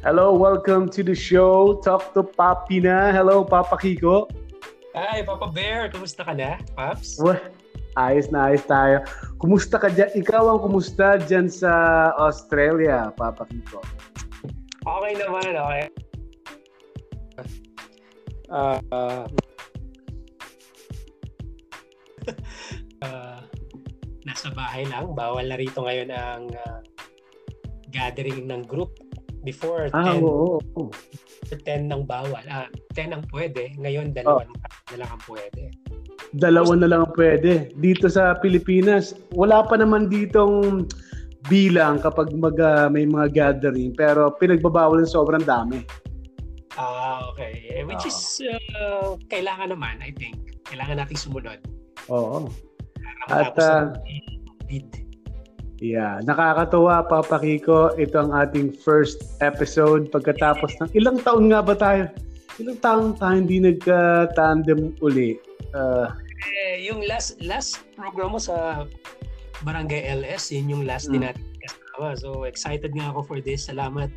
Hello, welcome to the show. Talk to Papi na. Hello, Papa Kiko. Hi, Papa Bear. Kumusta ka na, Paps? Well, ayos na ayos tayo. Kumusta ka dyan? Ikaw ang kumusta dyan sa Australia, Papa Kiko? Okay naman, okay. Uh, uh, uh, nasa bahay lang. Bawal na rito ngayon ang uh, gathering ng group. Before Ah, 10, oo. oo. 10 ng bawal. Ah, 10 ang pwede. Ngayon, dalawa Oh. na lang ang pwede. Dalawa na lang ang pwede. Dito sa Pilipinas, wala pa naman ditong bilang kapag mag, ah, may mga gathering. Pero pinagbabawal ng sobrang dami. Ah, okay. Eh, Which Oo. is, uh, kailangan naman, I think. Kailangan nating sumunod. Oo. At, COVID. Yeah, nakakatuwa Papa Kiko. Ito ang ating first episode pagkatapos ng ilang taon nga ba tayo? Ilang taon tayo hindi nagka-tandem uli. Uh, Eh, yung last last program mo sa Barangay LS, yun yung last Mm. din natin kasama. So, excited nga ako for this. Salamat.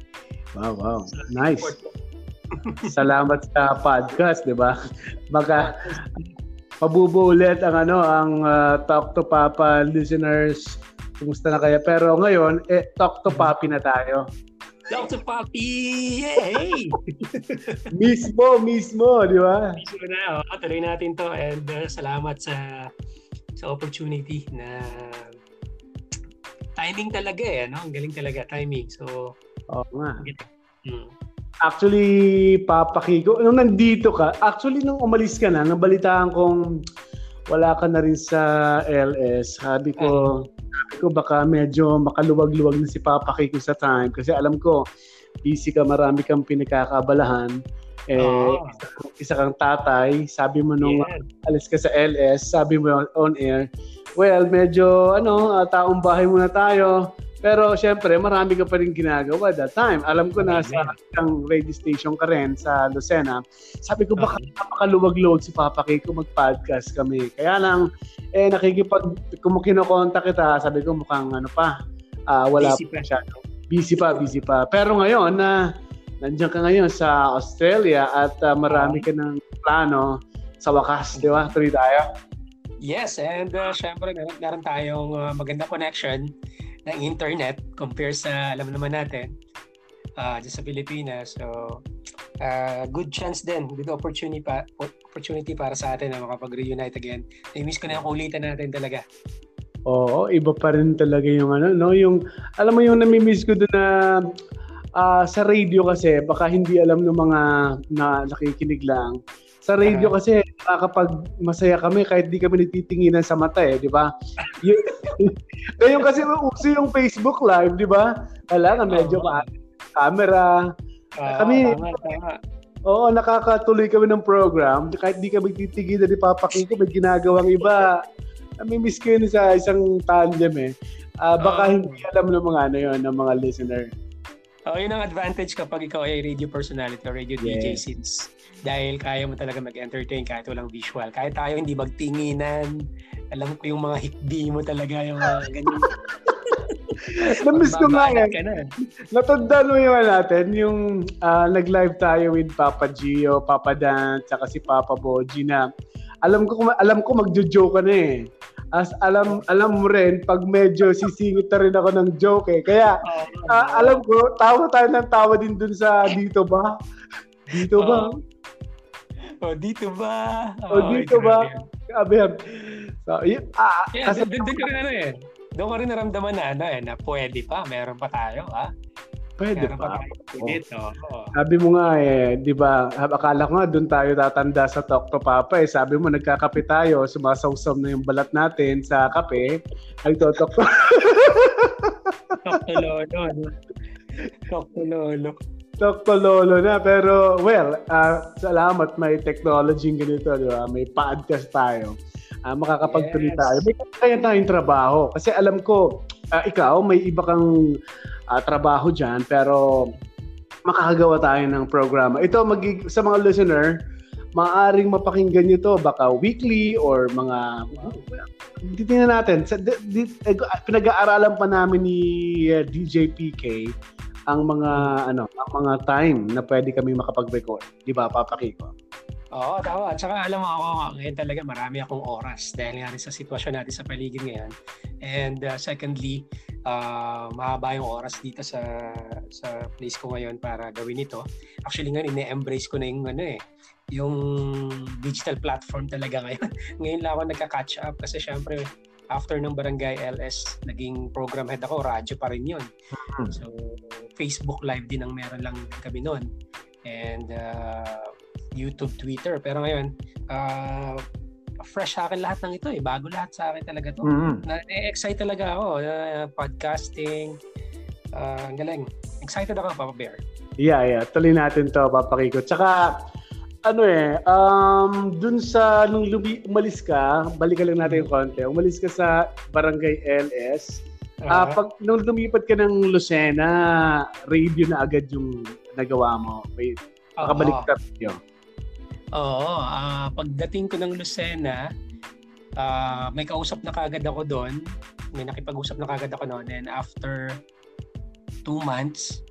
wow, wow. Nice. Salamat sa podcast, 'di ba? Baka mabubuo ulit ang ano, ang uh, Talk to Papa listeners. Kumusta na kaya? Pero ngayon, eh, Talk to Papi na tayo. Dr. Papi! Yay! Mismo, mismo, di ba? So na, oh, tuloy natin to and uh, salamat sa sa opportunity na timing talaga eh, no? Ang galing talaga, timing. So, Oo nga. hmm. Actually, Papa Kiko, nung nandito ka, actually nung umalis ka na, nabalitaan kong wala ka na rin sa LS. Sabi ko, sabi ko baka medyo makaluwag-luwag na si Papa Kiko sa time kasi alam ko, busy ka, marami kang pinagkakabalahan. Eh, isa, isa kang tatay, sabi mo nung Yeah. alis ka sa LS, sabi mo on air, well, medyo ano, ah, taong bahay muna tayo. Pero syempre, marami ka pa rin ginagawa that time. Alam ko na sa isang radio station ka rin sa Lucena. Sabi ko, baka napakaluwag-luwag si Papa Kiko mag-podcast kami. Kaya lang, eh, nakikipag, kung kinokontak kita, sabi ko mukhang ano pa, ah, wala Busy pa siya. Busy pa, busy pa. Pero ngayon, na nandiyan ka ngayon sa Australia at ah, marami ka ng plano sa wakas, di ba? Tuloy tayo. Yes, and uh, syempre meron, meron tayong uh, maganda connection ng internet compare sa alam naman natin uh, sa Pilipinas. So, uh, good chance din, good opportunity pa opportunity para sa atin na makapag-reunite again. Na-miss ko na yung kulitan natin talaga. Oo, iba pa rin talaga yung ano, no? Yung, alam mo yung namimiss ko doon na ah, sa radio kasi, baka hindi alam ng mga na nakikinig lang. Sa radio Ah. kasi, nakakapag masaya kami kahit di kami nagtitinginan sa mata eh, di ba? Y- Ngayon kasi uso yung Facebook Live, di ba? Kailangan medyo ka camera. Ah, Kami- tama, tama. Oo, nakakatuloy kami ng program. Kahit di kami titigil ni Papa Kiko, may ginagawang iba. Namimiss ko yun sa isang tandem eh. Ah, baka Oo. hindi alam ng mga ano yun, ng mga listener. Oh, yun ang advantage kapag ikaw ay radio personality or radio DJ Yes. since dahil kaya mo talaga mag-entertain kahit walang visual. Kahit tayo hindi magtinginan, alam ko yung mga hikbi mo talaga, yung mga ganyan. Namiss ko nga Magbabalat eh. na. Natandaan mo yung ano natin, yung ah, nag-live tayo with Papa Gio, Papa Dan, tsaka si Papa Boji na alam ko alam ko magjo-joke ka na eh. As alam alam mo rin pag medyo sisingit na rin ako ng joke eh. Kaya Ah, alam ko, tawa tayo ng tawa din dun sa dito ba? Dito ba? Oh, dito ba? O dito ba? grabe. Yan. So, yun, ah, Yeah, kasi, doon ko rin ano eh. Doon ko rin naramdaman na ano eh, na pwede pa, meron pa tayo, ha? pwede meron pa. tayo dito. Oh. Sabi mo nga eh, di ba, akala ko nga doon tayo tatanda sa Talk to Papa eh. Sabi mo, nagkakape tayo, sumasawsam na yung balat natin sa kape. Nagtotok to. Talk to lolo. Talk to lolo. Talk to lolo na. Pero, well, ah, salamat may technology ganito, di ba? May podcast tayo. Ah, makakapagtuloy Yes. tayo. May kaya tayong trabaho. Kasi alam ko, ah, ikaw, may iba kang ah, trabaho dyan, pero makakagawa tayo ng programa. Ito, magig- sa mga listener, maaring mapakinggan nyo to baka weekly or mga titingnan natin sa di, di, eh, pinag-aaralan pa namin ni uh, DJ PK ang mga ano, ang mga time na pwede kami makapag-record. 'Di ba, Papa? Oo, tama. At saka alam mo ako, ngayon talaga marami akong oras dahil nga rin sa sitwasyon natin sa paligid ngayon. And uh, secondly, uh, mahaba yung oras dito sa sa place ko ngayon para gawin ito. Actually nga, ine-embrace ko na yung ano eh, yung digital platform talaga ngayon. ngayon lang ako nagka-catch up kasi syempre after ng Barangay LS, naging program head ako, radyo pa rin yun. Hmm. So, Facebook Live din ang meron lang kami noon. And uh, YouTube, Twitter. Pero ngayon, uh, fresh sa akin lahat ng ito eh. Bago lahat sa akin talaga to. Mm-hmm. Na-excite talaga ako. Uh, podcasting. Uh, ang galing. Excited ako, Papa Bear. Yeah, yeah. Tuloy natin to, Papa Kiko. Tsaka, ano eh, um, dun sa, nung lumi, umalis ka, balikan lang natin yung konti, umalis ka sa Barangay LS, uh-huh. uh, pag, nung lumipat ka ng Lucena, radio na agad yung nagawa mo. May, makabalik uh-huh. ka Oo, uh, pagdating ko ng Lucena, uh, may kausap na kagad ako doon. May nakipag-usap na kagad ako noon. And after two months,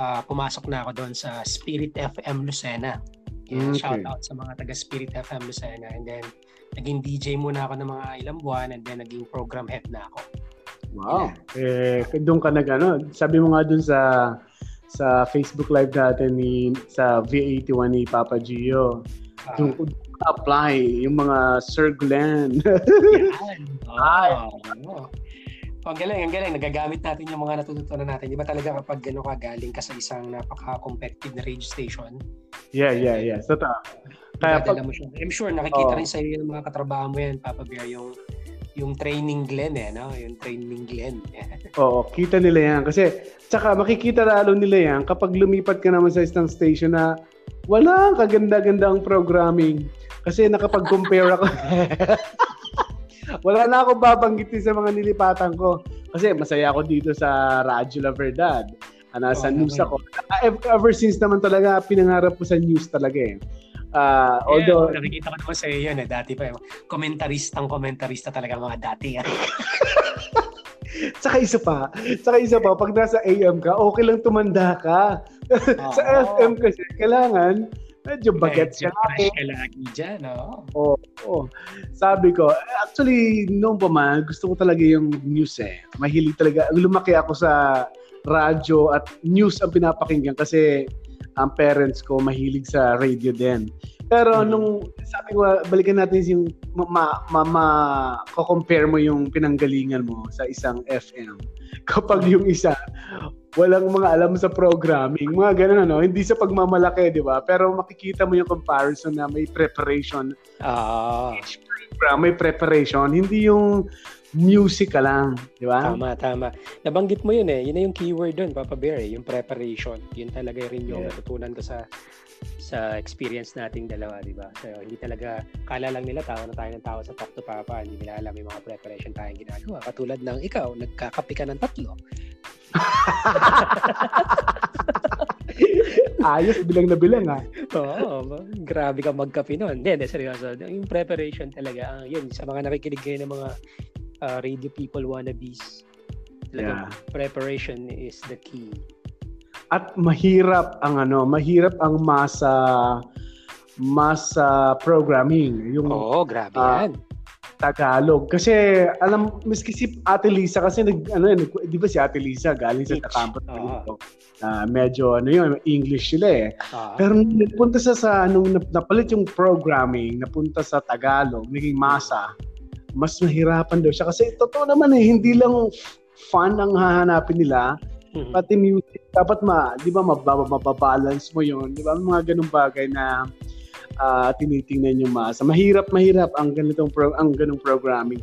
uh, pumasok na ako doon sa Spirit FM Lucena. Kaya okay. shout out sa mga taga Spirit FM Lucena. And then, naging DJ muna ako ng mga ilang buwan and then naging program head na ako. Wow. Yeah. Eh, doon ka nag ano, sabi mo nga doon sa sa Facebook Live natin ni sa V81 ni Papa Gio. Uh, yung apply yung mga Sir Glenn. Yan. Oh, oh. Ang galing, ang galing. Nagagamit natin yung mga natututunan natin. Di ba talaga kapag gano'n ka galing ka sa isang napaka-competitive na radio station? Yeah, yeah, yeah. Totoo. Kaya pag, mo siya. I'm sure nakikita oh. rin sa iyo yung mga katrabaho mo yan, Papa Bear, yung yung training Glen eh, no? Yung training Glen. Oo, kita nila yan. Kasi, tsaka makikita lalo nila yan kapag lumipat ka naman sa isang station na wala kaganda-ganda ang programming. Kasi nakapag-compare ako. wala na ako babanggitin sa mga nilipatan ko. Kasi masaya ako dito sa Radyo La Verdad. Ah, nasa oh, news ako. Ever since naman talaga, pinangarap ko sa news talaga eh. Uh, although, yeah, nakikita ko naman sa iyo yun eh. Dati pa, komentaristang komentarista talaga mga dati. Eh. Saka isa pa, saka isa pa, pag nasa AM ka, okay lang tumanda ka. Oh. sa FM kasi, kailangan, medyo bagets ka lagi. ka lagi dyan, no? Oo. Oh, oh. Sabi ko, actually, noong pa man, gusto ko talaga yung news eh. Mahilig talaga. Lumaki ako sa radyo at news ang pinapakinggan kasi ang parents ko mahilig sa radio din. Pero mm-hmm. nung sabi ko, balikan natin yung ma, ma, ma, compare mo yung pinanggalingan mo sa isang FM. Kapag yung isa, walang mga alam sa programming, mga ganun ano, hindi sa pagmamalaki, di ba? Pero makikita mo yung comparison na may preparation. Ah. Each program may preparation, hindi yung music ka lang, di ba? Tama, tama. Nabanggit mo yun eh. Yun na yung keyword doon, Papa Bear, eh, yung preparation. Yun talaga rin yung yeah. natutunan ko sa sa experience nating dalawa, di ba? So, hindi talaga, kala lang nila tawa na tayo ng tawa sa Talk to Papa. Hindi nila alam yung mga preparation tayong ginagawa. Katulad ng ikaw, nagkakapi ka ng tatlo. Ayos, bilang na bilang ha. Oo, grabe ka magkape noon. Hindi, seryoso. Yung preparation talaga, uh, yun, sa mga nakikinig kayo ng mga uh, radio people wannabes. Talagang yeah. preparation is the key. At mahirap ang ano, mahirap ang masa masa programming. Yung, Oo, grabe uh, yan. Tagalog. Kasi alam, miski si Ate Lisa kasi nag ano yan, di ba si Ate Lisa galing sa Tacampot oh. uh, medyo ano yun, English sila eh. Uh-huh. Pero napunta sa sa nung napalit yung programming, napunta sa Tagalog, naging masa mas mahirapan daw siya. Kasi totoo naman eh, hindi lang fun ang hahanapin nila, mm-hmm. pati music. Dapat ma, di ba, mababalance mo yon Di ba, mga ganung bagay na uh, tinitingnan yung masa. Mahirap, mahirap ang ganitong pro, ang ganung programming.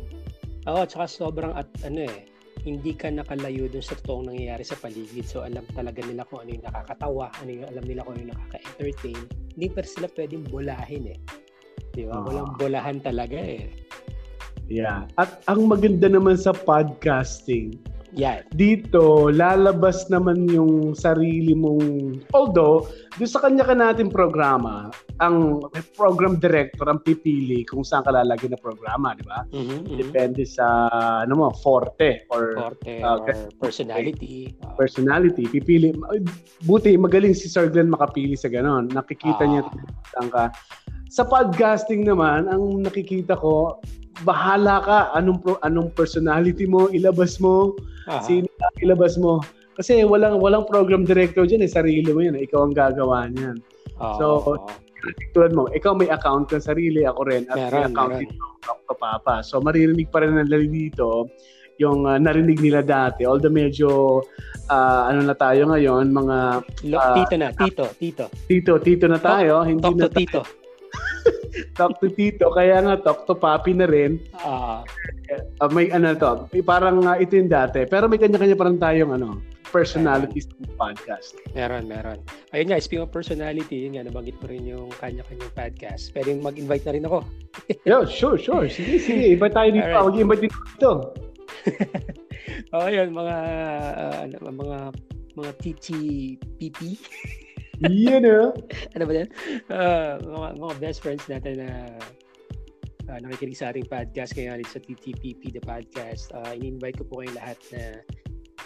Oo, at saka sobrang at ano eh, hindi ka nakalayo dun sa totoong nangyayari sa paligid. So alam talaga nila kung ano yung nakakatawa, ano yung alam nila kung ano yung nakaka-entertain. Hindi pa sila pwedeng bolahin eh. Di ba? Uh, Walang bolahan talaga eh. Yeah. At ang maganda naman sa podcasting, Yeah. Dito, lalabas naman yung sarili mong... Although, doon sa kanya ka natin programa, ang program director ang pipili kung saan ka lalagyan na programa, di ba? Mm-hmm, Depende sa, ano mo, forte or... Forte uh, or personality. Personality. Pipili. Buti, magaling si Sir Glenn makapili sa ganon. Nakikita uh, niya saan ka. Sa podcasting naman, ang nakikita ko, bahala ka. Anong anong personality mo? Ilabas mo. Uh-huh. sino ilabas mo. Kasi walang walang program director diyan eh. Sarili mo yan eh. ikaw ang gagawa niyan. Uh-huh. so tulad mo ikaw may account kang sarili ako rin at meron, may account meron. dito ako papa so maririnig pa rin nila dito yung uh, narinig nila dati. Although medyo uh, ano na tayo ngayon mga uh, tito na tito tito. Tito tito na tayo. Talk, hindi talk na to tito talk to Tito, kaya nga talk to Papi na rin. Uh, uh, may ano to, parang uh, ito yung dati. Pero may kanya-kanya pa rin tayong ano, personalities ng podcast. Meron, meron. Ayun nga, speaking of personality, yun nga, nabanggit mo rin yung kanya-kanyang podcast. Pwedeng mag-invite na rin ako. Yo, sure, sure. Sige, sige. Iba tayo dito. Right. Mag-invite dito. oh, yun, mga, uh, mga, mga TTPP. Yan ah. ano ba yan? Uh, mga, mga best friends natin na uh, nakikinig sa ating podcast kaya sa TTPP the podcast. Uh, in-invite ko po kayo lahat na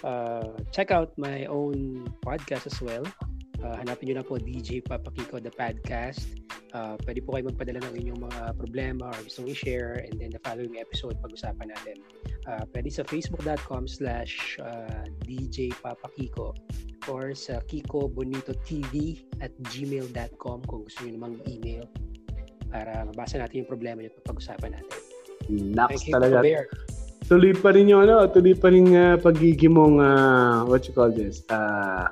uh, check out my own podcast as well. Uh, hanapin nyo na po DJ Papakiko the podcast. Uh, pwede po kayo magpadala ng inyong mga problema or gusto i-share and then the following episode pag-usapan natin. Uh, pwede sa facebook.com slash DJ Papakiko or sa Kiko Bonito TV at gmail.com kung gusto niyo namang email para mabasa natin yung problema niyo at pag-usapan natin. Naks talaga. Tuloy pa rin yung ano, tuloy pa rin uh, pagiging mong uh, what you call this? Uh,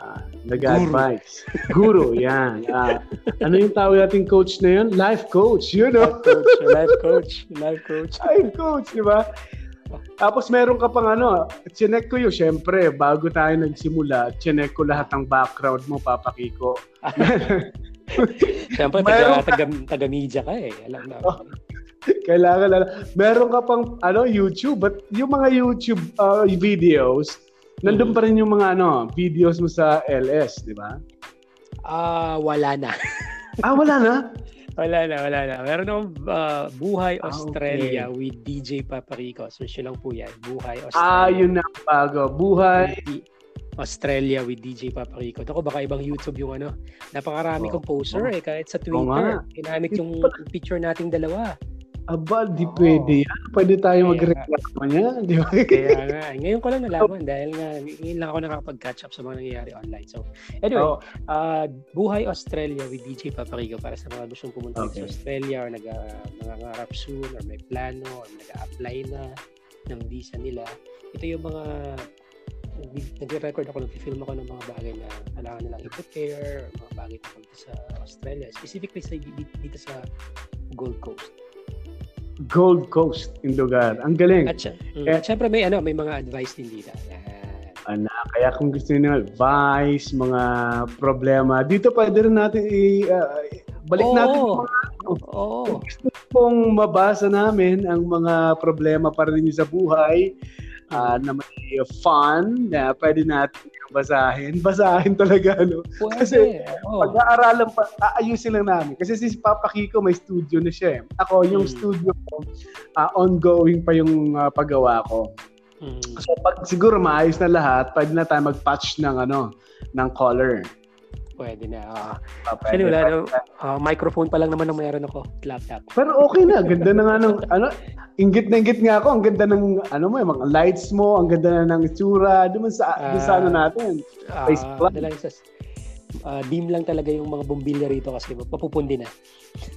uh, nag-advise. Guru, yan. Uh, ano yung tawag nating coach na yun? Life coach, you know? Life coach, life coach, life coach. life coach, di ba? Tapos meron ka pang ano, chinek ko yun, syempre, bago tayo nagsimula, chinek ko lahat ng background mo, Papa Kiko. Siyempre, taga, taga, taga, media ka eh. Alam na. Oh, kailangan na. Meron ka pang ano, YouTube, but yung mga YouTube uh, videos, nandun pa rin yung mga ano, videos mo sa LS, di ba? Ah, uh, wala na. ah, wala na? Wala na, wala na. Meron akong uh, Buhay Australia ah, okay. with DJ Paparico. Search nyo lang po yan. Buhay Australia. Ah, yun na bago. Buhay Australia with DJ Paparico. Ako baka ibang YouTube yung ano. Napakarami oh. kong poster oh. eh. Kahit sa Twitter. Oh, Ginamit yung picture nating dalawa. Aba, di oh. pwede yan. Pwede tayo mag-reklamo niya. Di ba? Kaya nga. Ngayon ko lang nalaman dahil nga ngayon lang ako nakapag-catch up sa mga nangyayari online. So, anyway, oh. uh, Buhay Australia with DJ Paparigo para sa mga gustong pumunta okay. sa Australia or nag, uh, nangangarap soon or may plano or nag-apply na ng visa nila. Ito yung mga nagre-record ako, nag-film ako ng mga bagay na kailangan nilang i-prepare mga bagay tungkol sa Australia. Specifically sa, dito sa Gold Coast. Gold Coast in lugar. Ang galing. At, mm, kaya, at syempre may ano, may mga advice din dito. Ana, kaya kung gusto niyo advice, mga problema, dito pwede rin natin i uh, balik oh, natin mga oh. Kung gusto pong mabasa namin ang mga problema para rin sa buhay, uh, na may fun na pwede natin basahin. Basahin talaga, no? Pwede. Kasi oh. pag-aaralan pa, aayusin lang namin. Kasi si Papa Kiko may studio na siya. Eh. Ako, yung hmm. studio ko, uh, ongoing pa yung uh, paggawa ko. Hmm. So pag siguro maayos na lahat, pwede na tayo mag-patch ng ano, ng color. Pwede na. Uh, uh, pwede, wala pwede. Uh, microphone pa lang naman ang mayroon ako. Laptop. Pero okay na. Ganda na nga ng, ano, ingit na ingit nga ako. Ang ganda ng, ano mo, mga lights mo. Ang ganda na ng itsura. Doon sa, uh, doon sa ano natin. Uh, Face uh, uh, dim lang talaga yung mga bombilya rito kasi mapupundi na.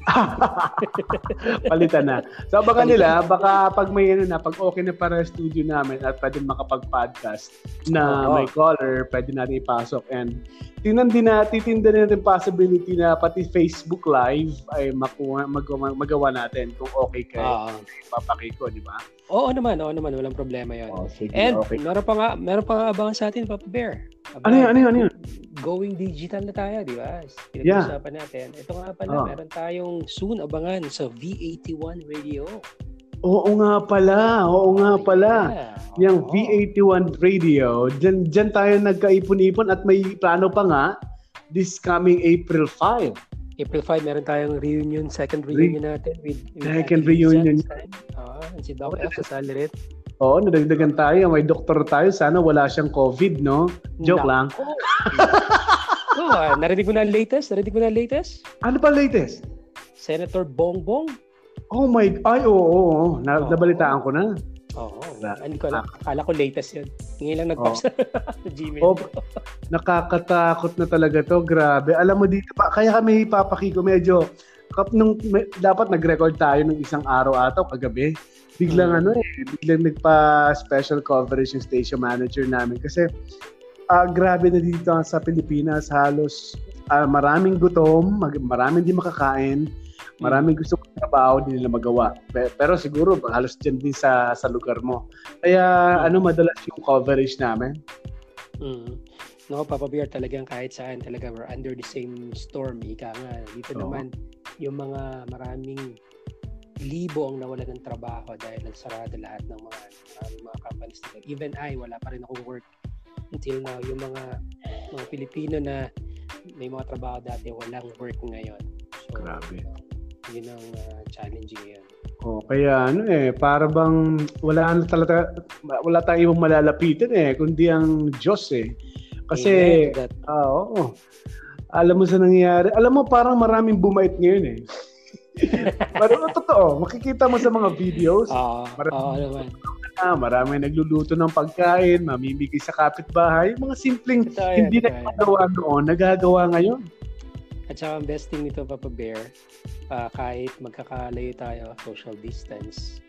Palitan na. So baka nila, baka pag may ano na, pag okay na para studio namin at pwede makapag-podcast na oh, may caller, pwede natin ipasok and tinan din na titinda natin possibility na pati Facebook Live ay makuha, magawa, magawa natin kung okay kay uh, papaki ko, di ba? Oo naman, oo naman, walang problema 'yon. Oh, sige, And okay. meron pa nga, meron pa nga abangan sa atin, Papa Bear. Ano 'yan? Ano 'yan? Ano 'yan? Going digital na tayo, di ba? Pinag-usapan yeah. natin. Ito nga pala, oh. meron tayong soon abangan sa V81 Radio. Oo nga pala, oo nga pala. Yeah. yung V81 Radio. Diyan, diyan tayo nagkaipon-ipon at may plano pa nga this coming April 5. April 5, meron tayong reunion, second reunion natin with, with Second reunion. Uh, si Doc F, sasali rin. Oo, nadagdagan tayo. May doktor tayo. Sana wala siyang COVID, no? Joke lang. Oo, oh, uh, narinig mo na ang latest? Narinig mo na ang latest? Ano pa latest? Senator Bongbong. Oh my, ay, oo, oo, oo. Na, oh. Nabalitaan ko na. Oo. Oh, hindi ko alam. Akala ko latest yun. Ngayon lang nag-pop oh. sa Gmail. Oh, nakakatakot na talaga to. Grabe. Alam mo dito pa, kaya kami papakiko medyo kap nung may, dapat nag-record tayo ng isang araw ata kagabi. Biglang hmm. ano eh, biglang nagpa special coverage yung station manager namin kasi uh, grabe na dito sa Pilipinas halos uh, maraming gutom, mag, maraming di makakain Maraming gusto kong trabaho, hindi nila magawa. Pero siguro halos dyan din sa sa lugar mo. Kaya ano madalas yung coverage namin? Mm. No, Papa Bear, talagang kahit saan talaga we're under the same storm. Ika nga, dito oh. naman yung mga maraming libo ang nawalan ng trabaho dahil nagsarado lahat ng mga maraming mga companies nila. Even I, wala pa rin akong work until now. Yung mga mga Pilipino na may mga trabaho dati, walang work ngayon. So, Grabe. Yun ang uh, challenging ngayon. Oh, kaya ano eh, para bang wala na talaga wala tayong ibang malalapitan eh, kundi ang Diyos eh. Kasi ah, oo. Alam mo sa nangyayari, alam mo parang maraming bumait ngayon eh. Pero totoo, makikita mo sa mga videos. Uh, oo naman. Ah, marami nagluluto ng pagkain, mamimigay sa kapitbahay, mga simpleng ito, hindi ito, na nagagawa noon, nagagawa ngayon. At saka ang best thing nito, Papa Bear, uh, kahit magkakalayo tayo, social distance,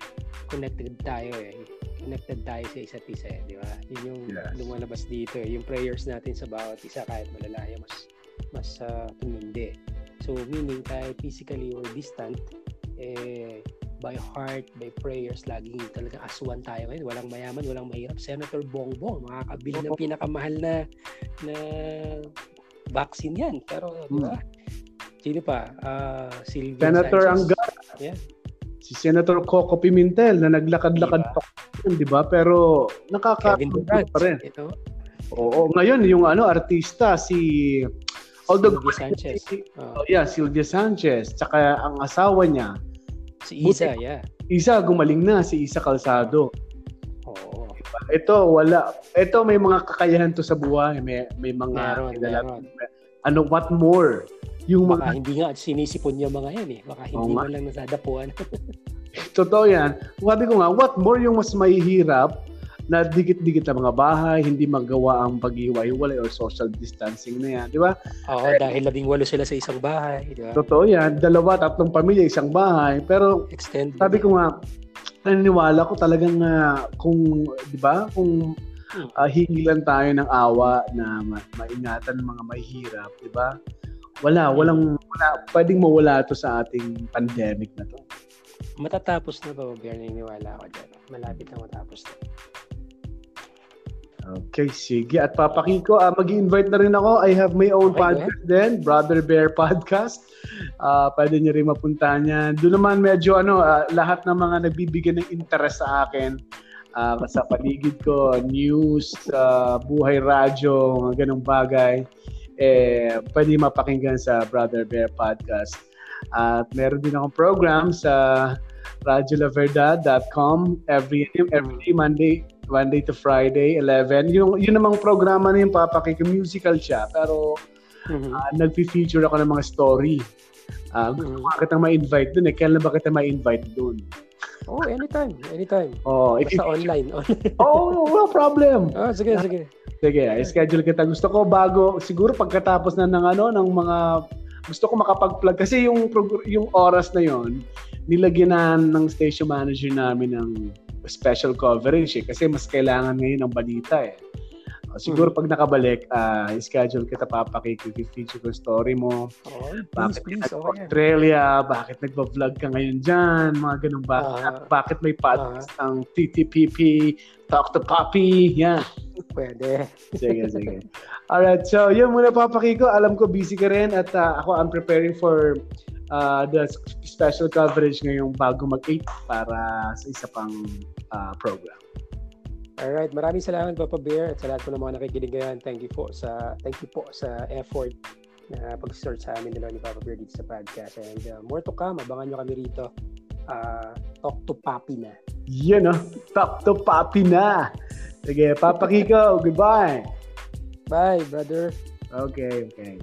connected tayo eh. Connected tayo sa isa't isa eh, di ba? Yun yung yes. lumalabas dito eh. Yung prayers natin sa bawat isa kahit malalayo, mas mas uh, tumindi. So, meaning kahit physically or distant, eh, by heart, by prayers, laging talaga aswan tayo ngayon. Walang mayaman, walang mahirap. Senator Bongbong, makakabili ng pinakamahal na na vaccine yan. Pero, hmm. di ba? Sino pa? Uh, Senator Angara. Yeah. Si Senator Coco Pimentel na naglakad-lakad diba? pa, di ba? Pero nakaka pa rin. Ito. Oo, ngayon yung ano artista si Although Sylvia Sanchez. Si, oh. oh. yeah, Sylvia Sanchez. Tsaka ang asawa niya. Si Isa, Buti, yeah. Isa, gumaling na. Si Isa Calzado. Oo. Ito, wala. Ito, may mga kakayahan to sa buhay. May, may mga... Meron, meron. Ano, what more? Yung Baka mga... hindi nga sinisipon yung mga yan eh. Baka hindi oh, man lang nasadapuan. Totoo yan. Sabi ko nga, what more yung mas mahihirap na dikit-dikit ang mga bahay, hindi magawa ang pag-iwa-iwalay or social distancing na yan, di ba? Oo, eh, dahil labing walo sila sa isang bahay, di ba? Totoo yan, dalawa, tatlong pamilya, isang bahay, pero Extended. sabi ko nga, naniniwala ko talagang uh, kung, di ba, kung uh, hingi lang tayo ng awa na ma- maingatan ng mga mahirap, di ba? Wala, mm. walang, wala, pwedeng mawala to sa ating pandemic na to. Matatapos na ba, Bear? Naniniwala ako dyan. Malapit na matapos na. Okay, sige. At papakiko, uh, mag-invite na rin ako. I have my own okay, podcast yeah. din, Brother Bear Podcast. Uh, pwede niyo rin mapuntahan yan. Doon naman medyo ano, uh, lahat ng mga nagbibigyan ng interest sa akin uh, sa paligid ko, news, uh, buhay radyo, mga ganong bagay, eh, pwede mapakinggan sa Brother Bear Podcast. At meron din akong program sa radiolaverdad.com every every Monday Monday to Friday 11 yung yun namang programa na yung papakik musical siya pero mm-hmm. uh, nagfi-feature ako ng mga story uh, gusto mm-hmm. kita ma-invite dun eh kailan ba kita ma-invite dun Oh, anytime, anytime. Oh, if Basta online. oh, no problem. Oh, sige, sige. Sige, schedule kita. Gusto ko bago siguro pagkatapos na ng ano ng mga gusto ko makapag-plug kasi yung yung oras na yon nilagyan ng station manager namin ng special coverage eh, kasi mas kailangan ngayon ng balita eh. Uh, siguro hmm. pag nakabalik, uh, schedule kita papakikifeature ko story mo. Oh, bakit please, please, okay. Australia, bakit nagba-vlog ka ngayon dyan, mga ganun ba? Uh, bakit may podcast uh, ang TTPP, Talk to Poppy, yan. Pwede. sige, sige. Alright, so yun muna papakiko. Alam ko busy ka rin at uh, ako I'm preparing for uh, the special coverage ngayong bago mag-8 para sa isa pang uh, program. Alright, maraming salamat Papa Bear at sa lahat po ng mga nakikinig ngayon. Thank you po sa thank you po sa effort na pag-start sa amin nila ni Papa Bear dito sa podcast. And uh, more to come, abangan nyo kami rito. Uh, talk to Papi na. Yan oh, talk to Papi na. Sige, Papa Kiko, goodbye. Bye, brother. Okay, okay.